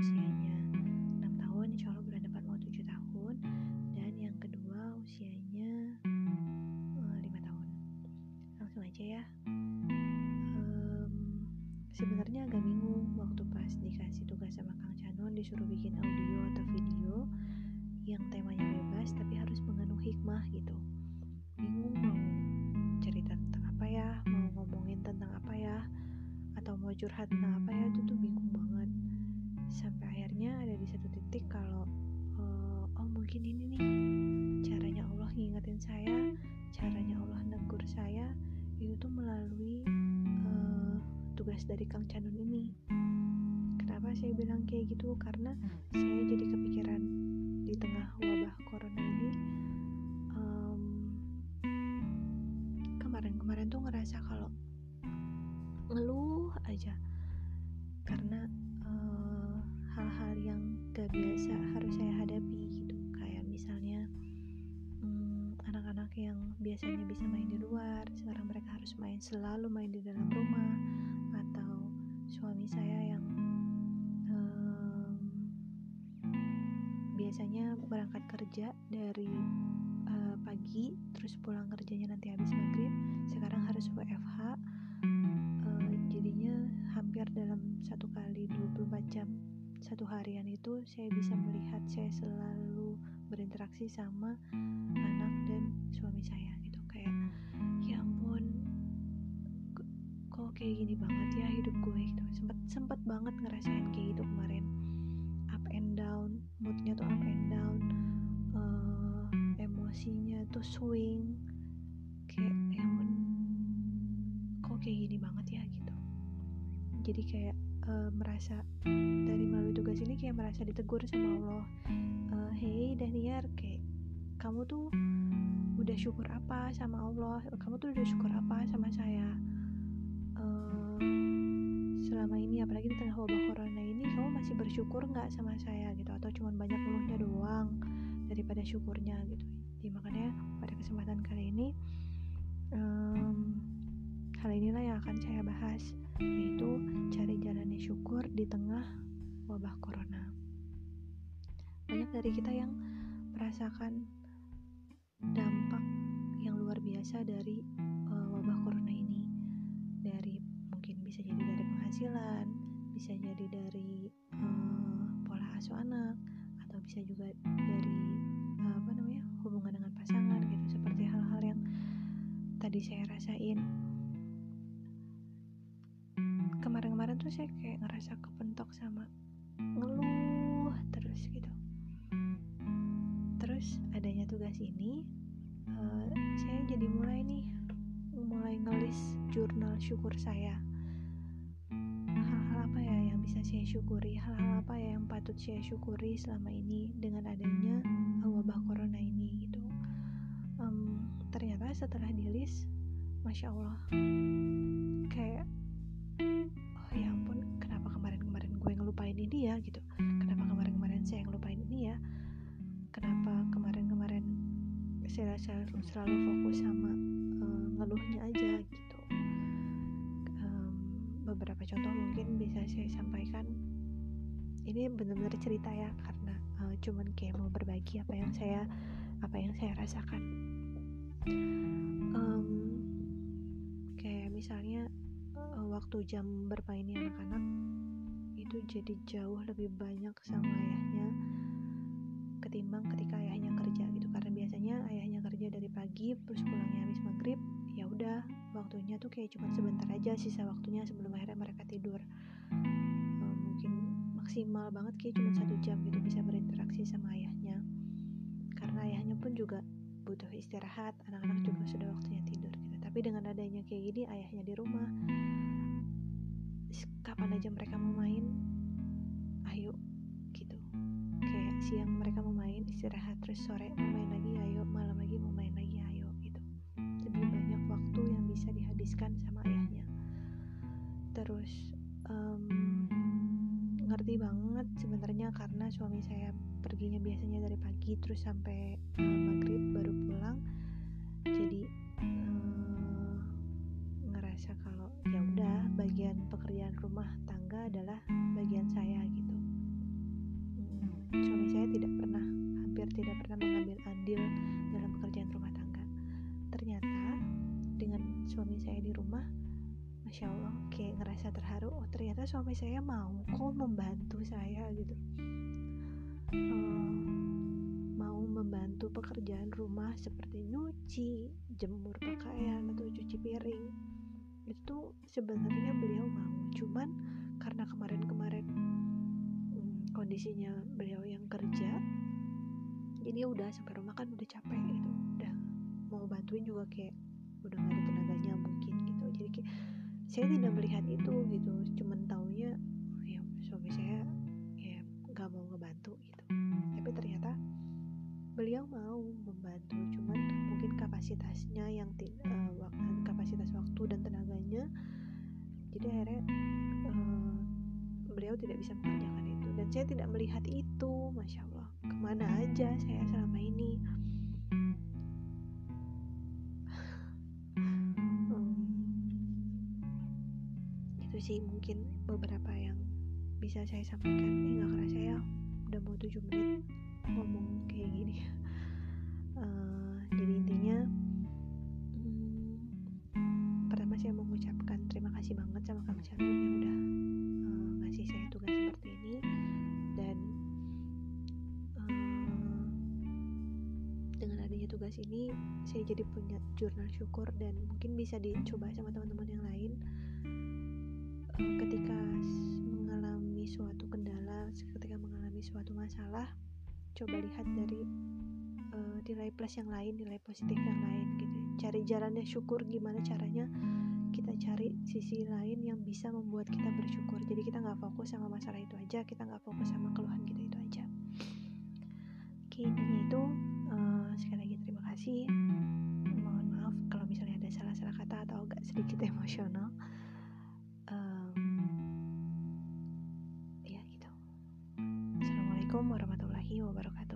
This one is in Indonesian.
usianya. 6 tahun insya Allah bulan depan mau 7 tahun. Dan yang kedua usianya uh, 5 tahun. Langsung aja ya. Um, sebenarnya agak bingung waktu pas dikasih tugas sama Kang Canon disuruh bikin audio atau video yang temanya bebas tapi harus mengandung hikmah gitu. Bingung mau cerita tentang apa ya mau ngomongin tentang apa ya atau mau curhat tentang apa ya itu tuh bingung banget sampai akhirnya ada di satu titik kalau uh, oh mungkin ini nih caranya Allah ngingetin saya caranya Allah negur saya itu tuh melalui uh, tugas dari Kang Canun ini. Kenapa saya bilang kayak gitu? Karena saya jadi kepikiran di tengah wabah corona ini. Um, kemarin-kemarin tuh ngerasa kalau ngeluh aja biasanya bisa main di luar sekarang mereka harus main selalu main di dalam rumah atau suami saya yang um, biasanya berangkat kerja dari uh, pagi terus pulang kerjanya nanti habis maghrib sekarang harus WFH uh, jadinya hampir dalam satu kali 24 jam satu harian itu saya bisa melihat saya selalu berinteraksi sama anak dan suami saya kok kayak gini banget ya hidup gue gitu. Sempet sempet banget ngerasain kayak gitu kemarin. Up and down moodnya tuh up and down uh, emosinya tuh swing kayak ya ampun kok kayak gini banget ya gitu. Jadi kayak uh, merasa dari melalui tugas ini kayak merasa ditegur sama Allah. Uh, hey Daniar kayak kamu tuh udah syukur apa sama Allah? Kamu tuh udah syukur apa sama saya selama ini apalagi di tengah wabah corona ini kamu masih bersyukur nggak sama saya gitu? Atau cuman banyak ngeluhnya doang daripada syukurnya gitu? Jadi makanya pada kesempatan kali ini um, hal inilah yang akan saya bahas yaitu cari jalannya syukur di tengah wabah corona. Banyak dari kita yang merasakan dampak yang luar biasa dari penghasilan. Bisa jadi dari uh, pola asuh anak atau bisa juga dari uh, apa namanya hubungan dengan pasangan gitu. Seperti hal-hal yang tadi saya rasain. Kemarin-kemarin tuh saya kayak ngerasa kepentok sama ngeluh terus gitu. Terus adanya tugas ini uh, saya jadi mulai nih mulai ngelis jurnal syukur saya hal-hal apa ya yang bisa saya syukuri? Hal-hal apa ya yang patut saya syukuri selama ini dengan adanya wabah corona ini gitu? Um, ternyata setelah di list masya allah kayak oh ya ampun kenapa kemarin-kemarin gue ngelupain ini ya? Gitu. Kenapa kemarin-kemarin saya ngelupain ini ya? Kenapa kemarin-kemarin saya selalu, selalu fokus sama uh, ngeluhnya aja? Gitu beberapa contoh mungkin bisa saya sampaikan. Ini benar-benar cerita ya karena uh, cuman kayak mau berbagi apa yang saya apa yang saya rasakan. Um, kayak misalnya uh, waktu jam bermainnya anak-anak itu jadi jauh lebih banyak sama ayahnya ketimbang ketika ayahnya kerja gitu. Karena biasanya ayahnya kerja dari pagi terus pulangnya habis maghrib ya udah waktunya tuh kayak cuma sebentar aja sisa waktunya sebelum akhirnya mereka tidur. Uh, mungkin maksimal banget kayak cuma satu jam gitu bisa berinteraksi sama ayahnya. Karena ayahnya pun juga butuh istirahat anak-anak juga sudah waktunya tidur gitu. Tapi dengan adanya kayak gini ayahnya di rumah. Kapan aja mereka mau main ayo gitu. Kayak siang mereka mau main istirahat terus sore mau main lagi ayo dihabiskan sama ayahnya. Terus um, ngerti banget sebenarnya karena suami saya perginya biasanya dari pagi terus sampai uh, maghrib baru pulang. Jadi uh, ngerasa kalau ya udah bagian pekerjaan rumah tangga adalah merasa terharu oh ternyata suami saya mau kok membantu saya gitu. Uh, mau membantu pekerjaan rumah seperti nyuci jemur pakaian atau cuci piring. Itu sebenarnya beliau mau. Cuman karena kemarin-kemarin hmm, kondisinya beliau yang kerja jadi udah sampai rumah kan udah capek gitu udah mau bantuin juga kayak udah gak ada tenaganya mungkin gitu. Jadi kayak saya tidak melihat itu gitu cuman taunya ya suami saya ya nggak mau ngebantu gitu. Tapi ternyata beliau mau membantu cuman mungkin kapasitasnya yang uh, kapasitas waktu dan tenaganya. Jadi akhirnya uh, beliau tidak bisa mengerjakan itu. Dan saya tidak melihat itu masya allah. Ke mana aja saya selama ini sih mungkin beberapa yang bisa saya sampaikan. Ini nggak kerasa ya udah mau 7 menit ngomong kayak gini. Uh, jadi intinya hmm, pertama saya mau mengucapkan terima kasih banget sama Kang Shanun yang udah uh, ngasih saya tugas seperti ini. Dan uh, dengan adanya tugas ini saya jadi punya jurnal syukur dan mungkin bisa dicoba sama teman-teman yang lain ketika mengalami suatu kendala, ketika mengalami suatu masalah, coba lihat dari uh, nilai plus yang lain, nilai positif yang lain gitu. Cari jalannya syukur gimana caranya kita cari sisi lain yang bisa membuat kita bersyukur. Jadi kita nggak fokus sama masalah itu aja, kita nggak fokus sama keluhan kita itu aja. Oke intinya itu uh, sekali lagi terima kasih. Mohon maaf kalau misalnya ada salah-salah kata atau agak sedikit emosional. Assalamualaikum wabarakatuh.